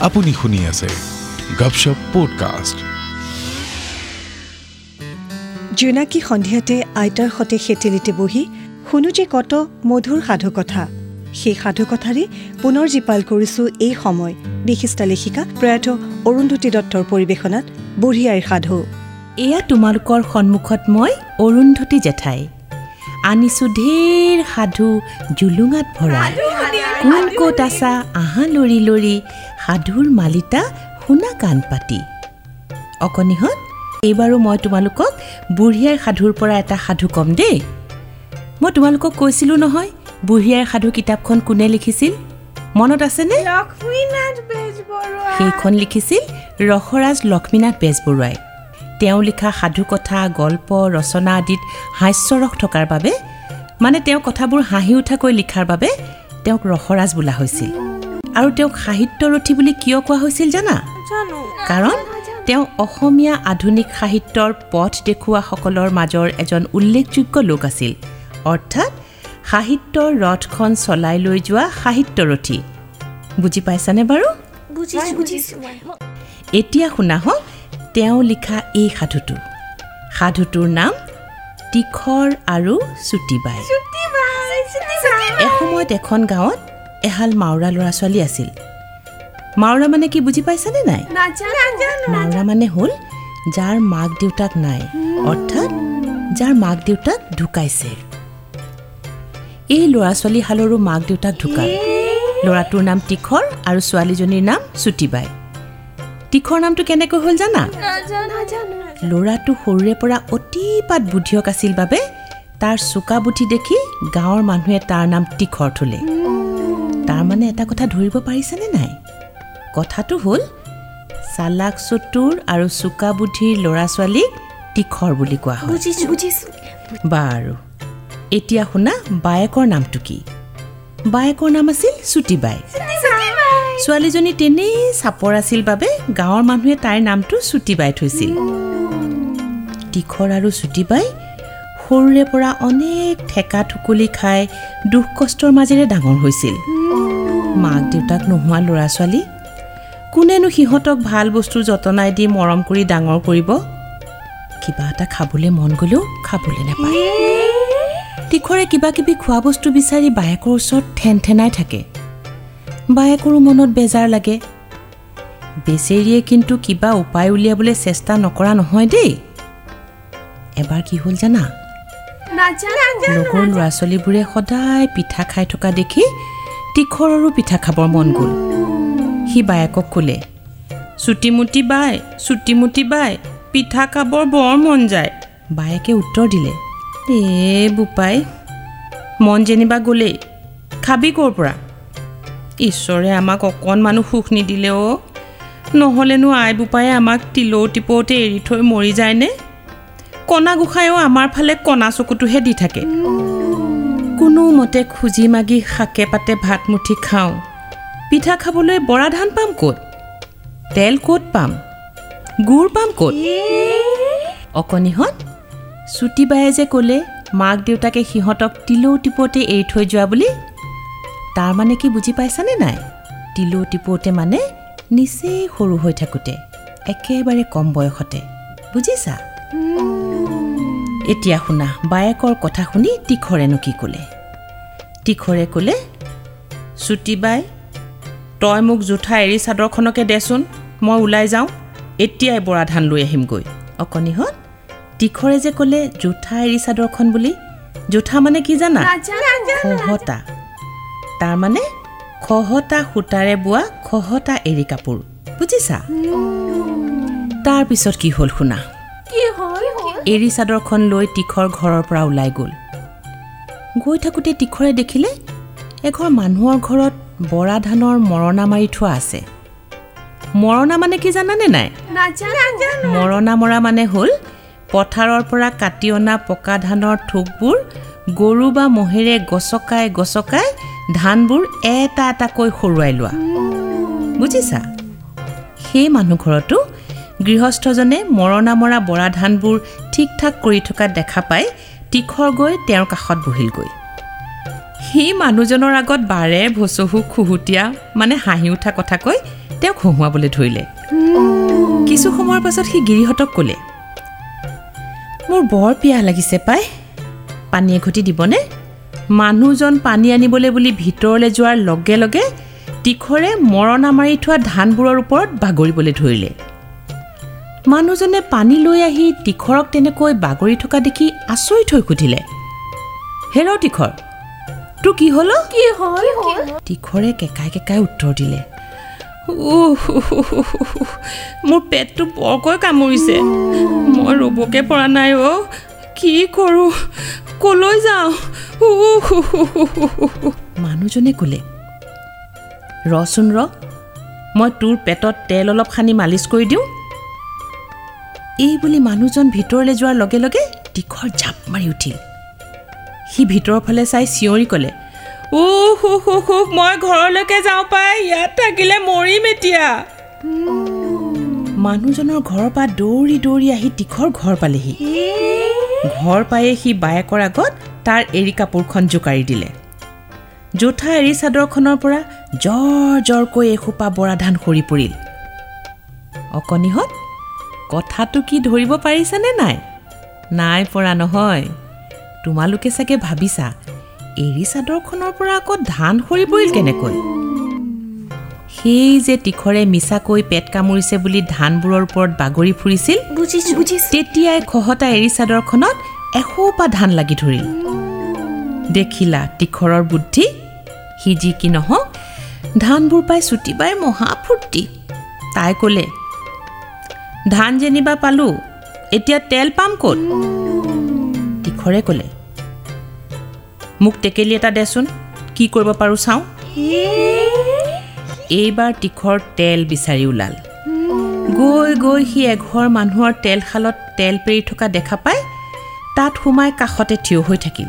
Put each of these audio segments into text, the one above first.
আপুনি শুনি আছে গপশপ পডকাষ্ট জোনাকী সন্ধিয়াতে আইতাৰ সতে সেতেলিতে বহি শুনো যে কত মধুৰ সাধুকথা। সেই সাধুকথাৰে পুনৰ জীপাল কৰিছো এই সময়। বিশিষ্ট লেখিকা প্ৰয়াত অৰুন্ধতী দত্তৰ পৰিৱেশনাত বুঢ়ী আইৰ সাধু। এয়া তোমালোকৰ সন্মুখত মই অৰুন্ধতী জেঠাই। আনিছো ঢেৰ সাধু জুলুঙাত ভৰা। কোন ক'ত আছা? আহা লৰি লৰি। সাধুৰ মালিতা শুনা কাণ পাতি। অকণিহঁত এইবাৰো মই তোমালোকক বুঢ়ীয়াৰ সাধুৰ পৰা এটা সাধু ক'ম দেই। মই তোমালোকক কৈছিলোঁ নহয় বুঢ়ীয়াৰ সাধু কিতাপখন কোনে লিখিছিল? মনত আছেনে? সেইখন লিখিছিল ৰসৰাজ লক্ষ্মীনাথ বেজবৰুৱাই। তেওঁ লিখা সাধুকথা গল্প ৰচনা আদিত হাস্যৰস থকাৰ বাবে মানে তেওঁ কথাবোৰ হাঁহি উঠাকৈ লিখাৰ বাবে তেওঁক ৰসৰাজ বোলা হৈছিল। আৰু তেওঁক সাহিত্যৰথী বুলি কিয় কোৱা হৈছিল জানা? কাৰণ তেওঁ অসমীয়া আধুনিক সাহিত্যৰ পথ দেখুওৱাসকলৰ মাজৰ এজন উল্লেখযোগ্য লোক আছিল। অৰ্থাৎ সাহিত্যৰ ৰথখন চলাই লৈ যোৱা সাহিত্যৰথী বুজি পাইছানে বাৰু? এতিয়া শুনা হওক তেওঁ লিখা এই সাধুটো। সাধুটোৰ নাম তীখৰ আৰু চুটিবাই এসময়ত এখন গাঁৱত এহাল মাওৰা ল'ৰা ছোৱালী আছিল। মাওৰা মানে কি বুজি পাইছানে নাই? মাওৰা মানে হ'ল যাৰ মাক দেউতাক নাই অৰ্থাৎ যাৰ মাক দেউতাক ঢুকাইছে। এই ল'ৰা ছোৱালীহালৰো মাক দেউতাক ঢুকাল। ল'ৰাটোৰ নাম তীখৰ আৰু ছোৱালীজনীৰ নাম চুটিবাই তীখৰ নামটো কেনেকৈ হ'ল জানা? ল'ৰাটো সৰুৰে পৰা অতিপাত বুদ্ধিয়ক আছিল বাবে তাৰ চোকা বুদ্ধি দেখি গাঁৱৰ মানুহে তাৰ নাম তীখৰ থলে। তাৰমানে এটা কথা ধৰিব পাৰিছেনে নাই? কথাটো হ'ল চালাক চতুৰ আৰু চোকা বুদ্ধিৰ ল'ৰা ছোৱালীক তীখৰ বুলি কোৱা হয়। বাৰু এতিয়া শুনা বায়েকৰ নামটো কি? বায়েকৰ নাম আছিল চুটিবাই ছোৱালীজনী তেনেই চাপৰ আছিল বাবে গাঁৱৰ মানুহে তাইৰ নামটো চুটিবাই থৈছিল। তীখৰ আৰু চুটিবাই সৰুৰে পৰা অনেক ঠেকা ঠুকুলি খাই দুখ কষ্টৰ মাজেৰে ডাঙৰ হৈছিল। মাক দেউতাক নোহোৱা ল'ৰা ছোৱালী কোনেনো সিহঁতক ভাল বস্তুৰ যতনাই দি মৰম কৰি ডাঙৰ কৰিব? কিবা এটা খাবলৈ মন গ'লেও খাবলৈ নাপায়। তীখৰে কিবা কিবি খোৱা বস্তু বিচাৰি বায়েকৰ ওচৰত ঠেন ঠেনাই থাকে। বায়েকৰো মনত বেজাৰ লাগে। বেচেৰিয়ে কিন্তু কিবা উপায় উলিয়াবলৈ চেষ্টা নকৰা নহয় দেই। এবাৰ কি হ'ল জানা? লগৰ ল'ৰা ছোৱালীবোৰে সদায় পিঠা খাই থকা দেখি তীখৰৰো পিঠা খাবৰ মন গ'ল। সি বায়েকক ক'লে চুটিমুটি বাই চুটিমুটি বাই পিঠা খাবৰ বৰ মন যায়। বায়েকে উত্তৰ দিলে এ বোপাই মন যেনিবা গ'লেই। খাবি ক'ৰ পৰা? ঈশ্বৰে আমাক অকণমানো সুখ নিদিলে অ' নহ'লেনো আই বোপায়ে আমাক তিলৌ টিপৌতে এৰি থৈ মৰি যায়নে? কণা গোসাঁয়েও আমাৰ ফালে কণা চকুটোহে দি থাকে। কোনোমতে খুজি মাগি শাকে পাতে ভাত মুঠি খাওঁ। পিঠা খাবলৈ বৰা ধান পাম ক'ত? তেল ক'ত পাম? গুড় পাম ক'ত? অকণিহঁত চুটিবায়ে যে ক'লে মাক দেউতাকে সিহঁতক তিলৌ টিপতে এৰি থৈ যোৱা বুলি তাৰমানে কি বুজি পাইছানে নাই? তিলৌ টিপৌতে মানে নিচেই সৰু হৈ থাকোঁতে একেবাৰে কম বয়সতে। বুজিছা? এতিয়া শুনা বায়েকৰ কথা শুনি তীখৰেনো কি ক'লে? তীখৰে ক'লে চুটিবাই তই মোক জোঠা এৰী চাদৰখনকে দেচোন মই ওলাই যাওঁ এতিয়াই বৰা ধান লৈ আহিমগৈ। অকণিহঁত তীখৰে যে ক'লে জোঠা এৰী চাদৰখন বুলি জোঠা মানে কি জানা? খহতা। তাৰমানে খহতা সূতাৰে বোৱা খহতা এৰী কাপোৰ বুজিছা? তাৰপিছত কি হ'ল শুনা? এৰী চাদৰখন লৈ তীখৰ ঘৰৰ পৰা ওলাই গ'ল। গৈ থাকোঁতে তীখৰে দেখিলে এঘৰ মানুহৰ ঘৰত বৰা ধানৰ মৰণা মাৰি থোৱা আছে। মৰণা মানে কি জানানে নাই? মৰণা মৰা মানে হ'ল পথাৰৰ পৰা কাটি অনা পকা ধানৰ থোকবোৰ গৰু বা মহেৰে গছকাই গছকাই ধানবোৰ এটা এটাকৈ সৰুৱাই লোৱা। বুজিছা? সেই মানুহ ঘৰতো গৃহস্থজনে মৰণা মৰা বৰা ধানবোৰ ঠিক ঠাক কৰি থকা দেখা পাই তীখৰ গৈ তেওঁৰ কাষত বহিলগৈ। সি মানুহজনৰ আগত বাৰে ভচহু খুহুতীয়া মানে হাঁহি উঠা কথা কৈ তেওঁক হঁহুৱাবলৈ ধৰিলে। কিছু সময়ৰ পাছত সি গিৰিহঁতক ক'লে মোৰ বৰ পিয়াহ লাগিছে পাই। পানী এঘটি দিবনে? মানুহজন পানী আনিবলৈ বুলি ভিতৰলৈ যোৱাৰ লগে লগে তীখৰে মৰণা মাৰি থোৱা ধানবোৰৰ ওপৰত বাগৰিবলৈ ধৰিলে। মানুহজনে পানী লৈ আহি তীখৰক তেনেকৈ বাগৰি থকা দেখি আচৰিত হৈ সুধিলে হেৰ তীখৰ তোৰ কি হ'ল? কি হ'ল? তীখৰে কেকাই কেকাই উত্তৰ দিলে মোৰ পেটটো বৰকৈ কামুৰিছে মই ৰ'বকে পৰা নাই অ' কি কৰোঁ? ক'লৈ যাওঁ? মানুহজনে ক'লে ৰচোন ৰ মই তোৰ পেটত তেল অলপ সানি মালিচ কৰি দিওঁ। এই বুলি মানুহজন ভিতৰলৈ যোৱাৰ লগে লগে তীখৰ জাপ মাৰি উঠিল। সি ভিতৰৰ ফালে চাই চিঞৰি ক'লে উহ মই ঘৰলৈকে যাওঁ পাই ইয়াত থাকিলে মৰিম এতিয়া। মানুহজনৰ ঘৰৰ পৰা দৌৰি দৌৰি আহি তীখৰ ঘৰ পালেহি। ঘৰ পায়ে সি বায়েকৰ আগত তাৰ এৰী কাপোৰখন জোকাৰি দিলে। জোঠা এৰী চাদৰখনৰ পৰা জ্বৰ জ্বৰকৈ এসোপা বৰা ধান সৰি পৰিল। অকণিহঁত কথাটো কি ধৰিব পাৰিছানে নাই? নাই পৰা নহয়। তোমালোকে চাগে ভাবিছা এৰী চাদৰখনৰ পৰা আকৌ ধান সৰি পৰিল কেনেকৈ? সেই যে তীখৰে মিছাকৈ পেট কামুৰিছে বুলি ধানবোৰৰ ওপৰত বাগৰি ফুৰিছিল তেতিয়াই খহটা এৰী চাদৰখনত এসোপা ধান লাগি ধৰিল। দেখিলা তীখৰৰ বুদ্ধি? সি যি কি নহওক ধানবোৰ পাই চুটি বাই মহা ফূৰ্তি তাই ক'লে ধান যেনিবা পালোঁ এতিয়া তেল পাম ক'ত? তীখৰে ক'লে মোক টেকেলি এটা দেচোন কি কৰিব পাৰোঁ চাওঁ? এইবাৰ তীখৰ তেল বিচাৰি ওলাল। গৈ গৈ সি এঘৰ মানুহৰ তেলশালত তেল পেৰি থকা দেখা পাই তাত সোমাই কাষতে থিয় হৈ থাকিল।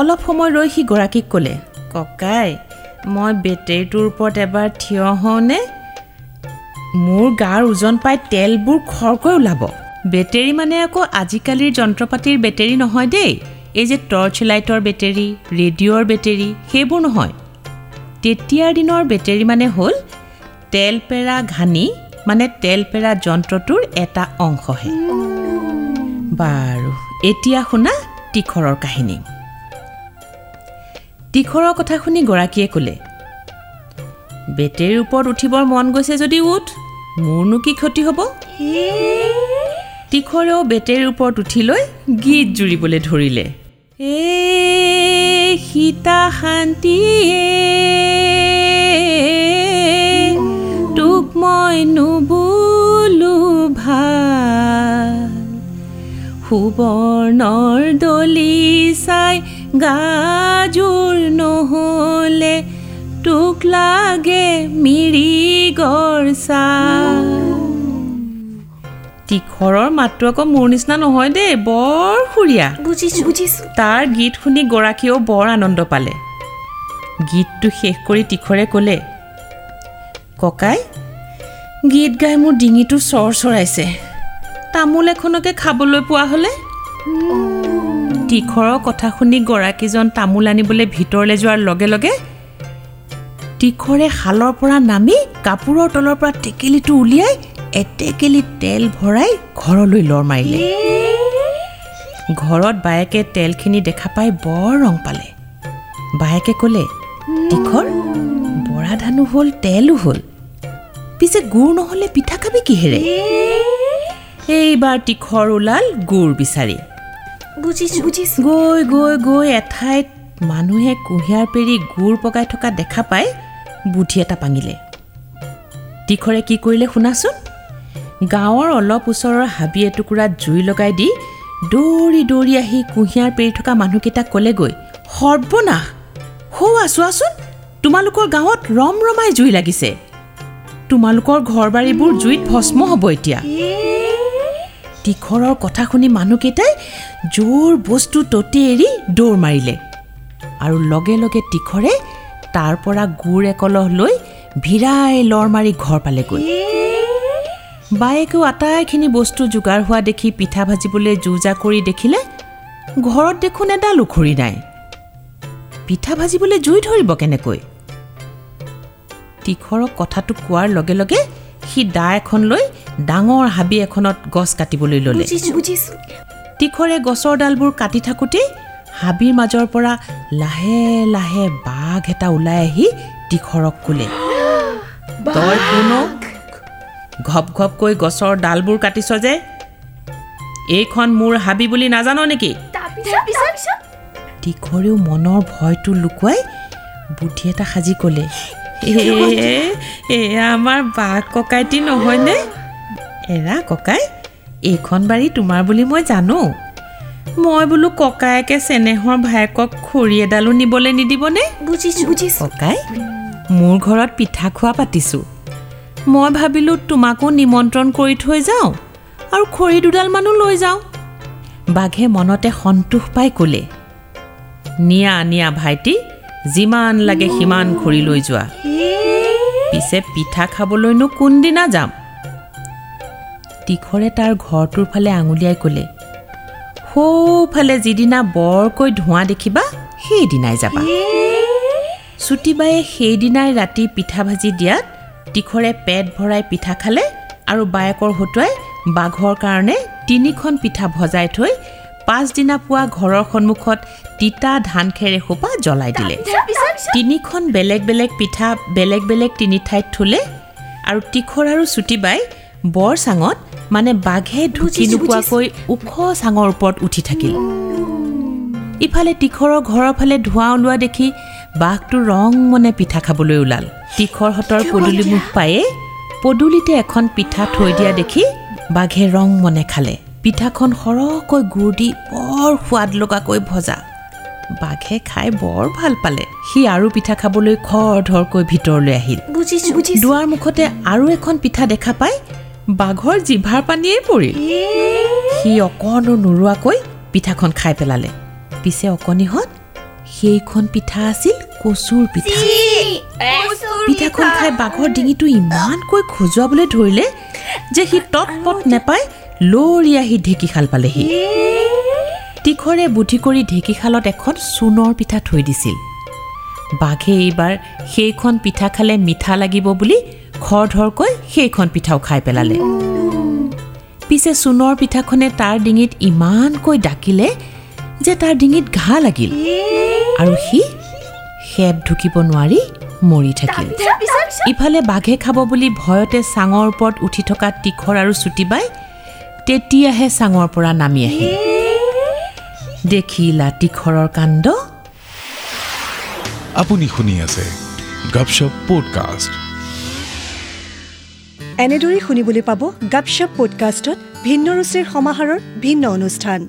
অলপ সময় ৰৈ সি গৰাকীক ক'লে ককাই মই বেটেৰীটোৰ ওপৰত এবাৰ থিয় হওঁনে? মোৰ গাৰ ওজন পাই তেলবোৰ খৰকৈ ওলাব। বেটেৰী মানে আকৌ আজিকালিৰ যন্ত্ৰ পাতিৰ বেটেৰী নহয় দেই। এই যে টৰ্চ লাইটৰ বেটেৰী ৰেডিঅ'ৰ বেটেৰী সেইবোৰ নহয়। তেতিয়াৰ দিনৰ বেটেৰী মানে হ'ল তেল পেৰা ঘানি মানে তেল পেৰা যন্ত্ৰটোৰ এটা অংশহে। বাৰু এতিয়া শুনা তীখৰৰ কাহিনী। তীখৰৰ কথা শুনি গৰাকীয়ে ক'লে বেটেৰীৰ ওপৰত উঠিবৰ মন গৈছে যদি উঠ মোৰনো কি ক্ষতি হ'ব? তীখৰেও বেটেৰীৰ ওপৰত উঠি লৈ গীত জুৰিবলৈ ধৰিলে। এ সীতা শান্তিয়ে তোক মই নুবুলো ভাল সুবৰ্ণৰ দলি চাই গাজোৰ নহ'লে তোক লাগে মিৰি গড় তীখৰৰ মাতটো আকৌ মোৰ নিচিনা নহয় দেই বৰ সুৰীয়া। বুজিছো। বুজিছো। তাৰ গীত শুনি গৰাকীয়েও বৰ আনন্দ পালে। গীতটো শেষ কৰি তীখৰে ক'লে ককাই গীত গাই মোৰ ডিঙিটো চৰ চৰাইছে। তামোল এখনকে খাবলৈ পোৱা হ'লে? তীখৰৰ কথা শুনি গৰাকীজন তামোল আনিবলৈ ভিতৰলৈ যোৱাৰ লগে লগে তীখৰে শালৰ পৰা নামি কাপোৰৰ তলৰ পৰা টেকেলিটো উলিয়াই এটেকেলি তেল ভৰাই ঘৰলৈ লৰ মাৰিলে। ঘৰত বায়েকে তেলখিনি দেখা পাই বৰ ৰং পালে। বায়েকে ক'লে তীখৰ বৰা ধানো হ'ল তেলো হ'ল। পিছে গুৰ নহ'লে পিঠা খাবি কিহেৰে? এইবাৰ তীখৰ ওলাল গুৰ বিচাৰি। গৈ গৈ গৈ এঠাইত মানুহে কুঁহিয়াৰ পেৰি গুৰ পগাই থকা দেখা পাই বুদ্ধি এটা পাঙিলে। তীখৰে কি কৰিলে শুনাচোন? গাঁৱৰ অলপ ওচৰৰ হাবি এটুকুৰাত জুই লগাই দি দৌৰি দৌৰি আহি কুঁহিয়াৰ পেৰি থকা মানুহকেইটাক ক'লেগৈ সৰ্বনাশ! সৌৱা চোৱাচোন তোমালোকৰ গাঁৱত ৰম ৰমাই জুই লাগিছে। তোমালোকৰ ঘৰ বাৰীবোৰ জুইত ভস্ম হ'ব এতিয়া। তীখৰৰ কথা শুনি মানুহকেইটাই জোৰ বস্তু ততি এৰি দৌৰ মাৰিলে। আৰু লগে লগে তীখৰে তাৰ পৰা গুৰ একলহ লৈ ভিৰাই লৰ মাৰি ঘৰ পালেগৈ। বায়েকেও আটাইখিনি বস্তু যোগাৰ হোৱা দেখি পিঠা ভাজিবলৈ যো জা কৰি দেখিলে ঘৰত দেখোন এডাল উখৰি নাই। পিঠা ভাজিবলৈ জুই ধৰিব কেনেকৈ? তীখৰক কথাটো কোৱাৰ লগে লগে সি দা এখন লৈ ডাঙৰ হাবি এখনত গছ কাটিবলৈ ল'লে। তীখৰে গছৰ ডালবোৰ কাটি থাকোঁতেই হাবিৰ মাজৰ পৰা লাহে লাহে বাঘ এটা ওলাই আহি তীখৰক ক'লে তই কোন? ঘপ ঘপকৈ গছৰ ডালবোৰ কাটিছ যে। এইখন মোৰ হাবি বুলি নাজান নেকি? তীখৰেও মনৰ ভয়টো লুকুৱাই বুদ্ধি এটা সাজি ক'লে। "এ, এয়া আমাৰ বাঘ ককাইটি নহয়নে? এৰা ককাই এইখন বাৰী তোমাৰ বুলি মই জানো। মই বোলো ককায়েকে চেনেহৰ ভায়েকক খৰি এডালো নিবলৈ নিদিবনে? বুজিছো। ককাই মোৰ ঘৰত পিঠা খোৱা পাতিছোঁ। মই ভাবিলোঁ তোমাকো নিমন্ত্ৰণ কৰি থৈ যাওঁ আৰু খৰি দুডালমানো লৈ যাওঁ। বাঘে মনতে সন্তোষ পাই ক'লে নিয়া নিয়া ভাইটি যিমান লাগে সিমান খৰি লৈ যোৱা। পিছে পিঠা খাবলৈনো কোনদিনা যাম? তীখৰে তাৰ ঘৰটোৰ ফালে আঙুলিয়াই ক'লে সৌফালে যিদিনা বৰকৈ ধোঁৱা দেখিবা সেইদিনাই যাবা। চুটিবায়ে সেইদিনাই ৰাতি পিঠা ভাজি দিয়াত তীখৰে পেট ভৰাই পিঠা খালে আৰু বায়েকৰ হতুৱাই বাঘৰ কাৰণে তিনিখন পিঠা ভজাই থৈ পাছদিনা পুৱা ঘৰৰ সন্মুখত তিতা ধান খেৰ এসোপা জ্বলাই দিলে। তিনিখন বেলেগ বেলেগ পিঠা বেলেগ বেলেগ তিনি ঠাইত থলে আৰু তীখৰ আৰু চুটিবাই বৰ চাঙত মানে বাঘে ঢুকি নোপোৱাকৈ ওখ চাঙৰ ওপৰত উঠি থাকিল। ইফালে তীখৰৰ ঘৰৰ ফালে ধোঁৱা ওলোৱা দেখি বাঘটো ৰং মনে পিঠা খাবলৈ ওলাল। তীখৰহঁতৰ পদূলি মুখ পায়ে পদূলিতে এখন পিঠা থৈ দিয়া দেখি বাঘে ৰং মনে খালে। পিঠাখন সৰহকৈ গুৰ দি বৰ সোৱাদ লগাকৈ ভজা। বাঘে খাই বৰ ভাল পালে। সি আৰু পিঠা খাবলৈ খৰ ধৰকৈ ভিতৰলৈ আহিল। দুৱাৰ মুখতে আৰু এখন পিঠা দেখা পাই বাঘৰ জিভাৰ পানীয়েই পৰিল। সি অকণো নোৰোৱাকৈ পিঠাখন খাই পেলালে। পিছে অকণিহঁত সেইখন পিঠা আছিল কচুৰ পিঠা। পিঠাখন খাই বাঘৰ ডিঙিটো ইমানকৈ খজুৱাবলৈ ধৰিলে যে সি তৎপত নেপাই লৰি আহি ঢেঁকীশাল পালেহি। তীখৰে বুদ্ধি কৰি ঢেঁকীশালত এখন চূণৰ পিঠা থৈ দিছিল। বাঘে এইবাৰ সেইখন পিঠা খালে মিঠা লাগিব বুলি খৰধৰকৈ সেইখন পিঠাও খাই পেলালে। পিছে চূণৰ পিঠাখনে তাৰ ডিঙিত ইমানকৈ ডাকিলে যে তাৰ ডিঙিত ঘাঁ লাগিল। আৰু সি সেপ ঢুকিব নোৱাৰি মৰি থাকিল। ইফালে বাঘে খাব বুলি ভয়তে চাঙৰ ওপৰত উঠি থকা তীখৰ আৰু চুটিবাই তেতিয়াহে চাঙৰ পৰা নামি আহিল দেখিলা তীখৰৰ কাণ্ড? আপুনি শুনি আছে গপশপ পডকাষ্ট। এনেদৰেই শুনিবলৈ পাব গাপশ্বপ পডকাষ্টত ভিন্ন ৰুচিৰ সমাহাৰৰ ভিন্ন অনুষ্ঠান।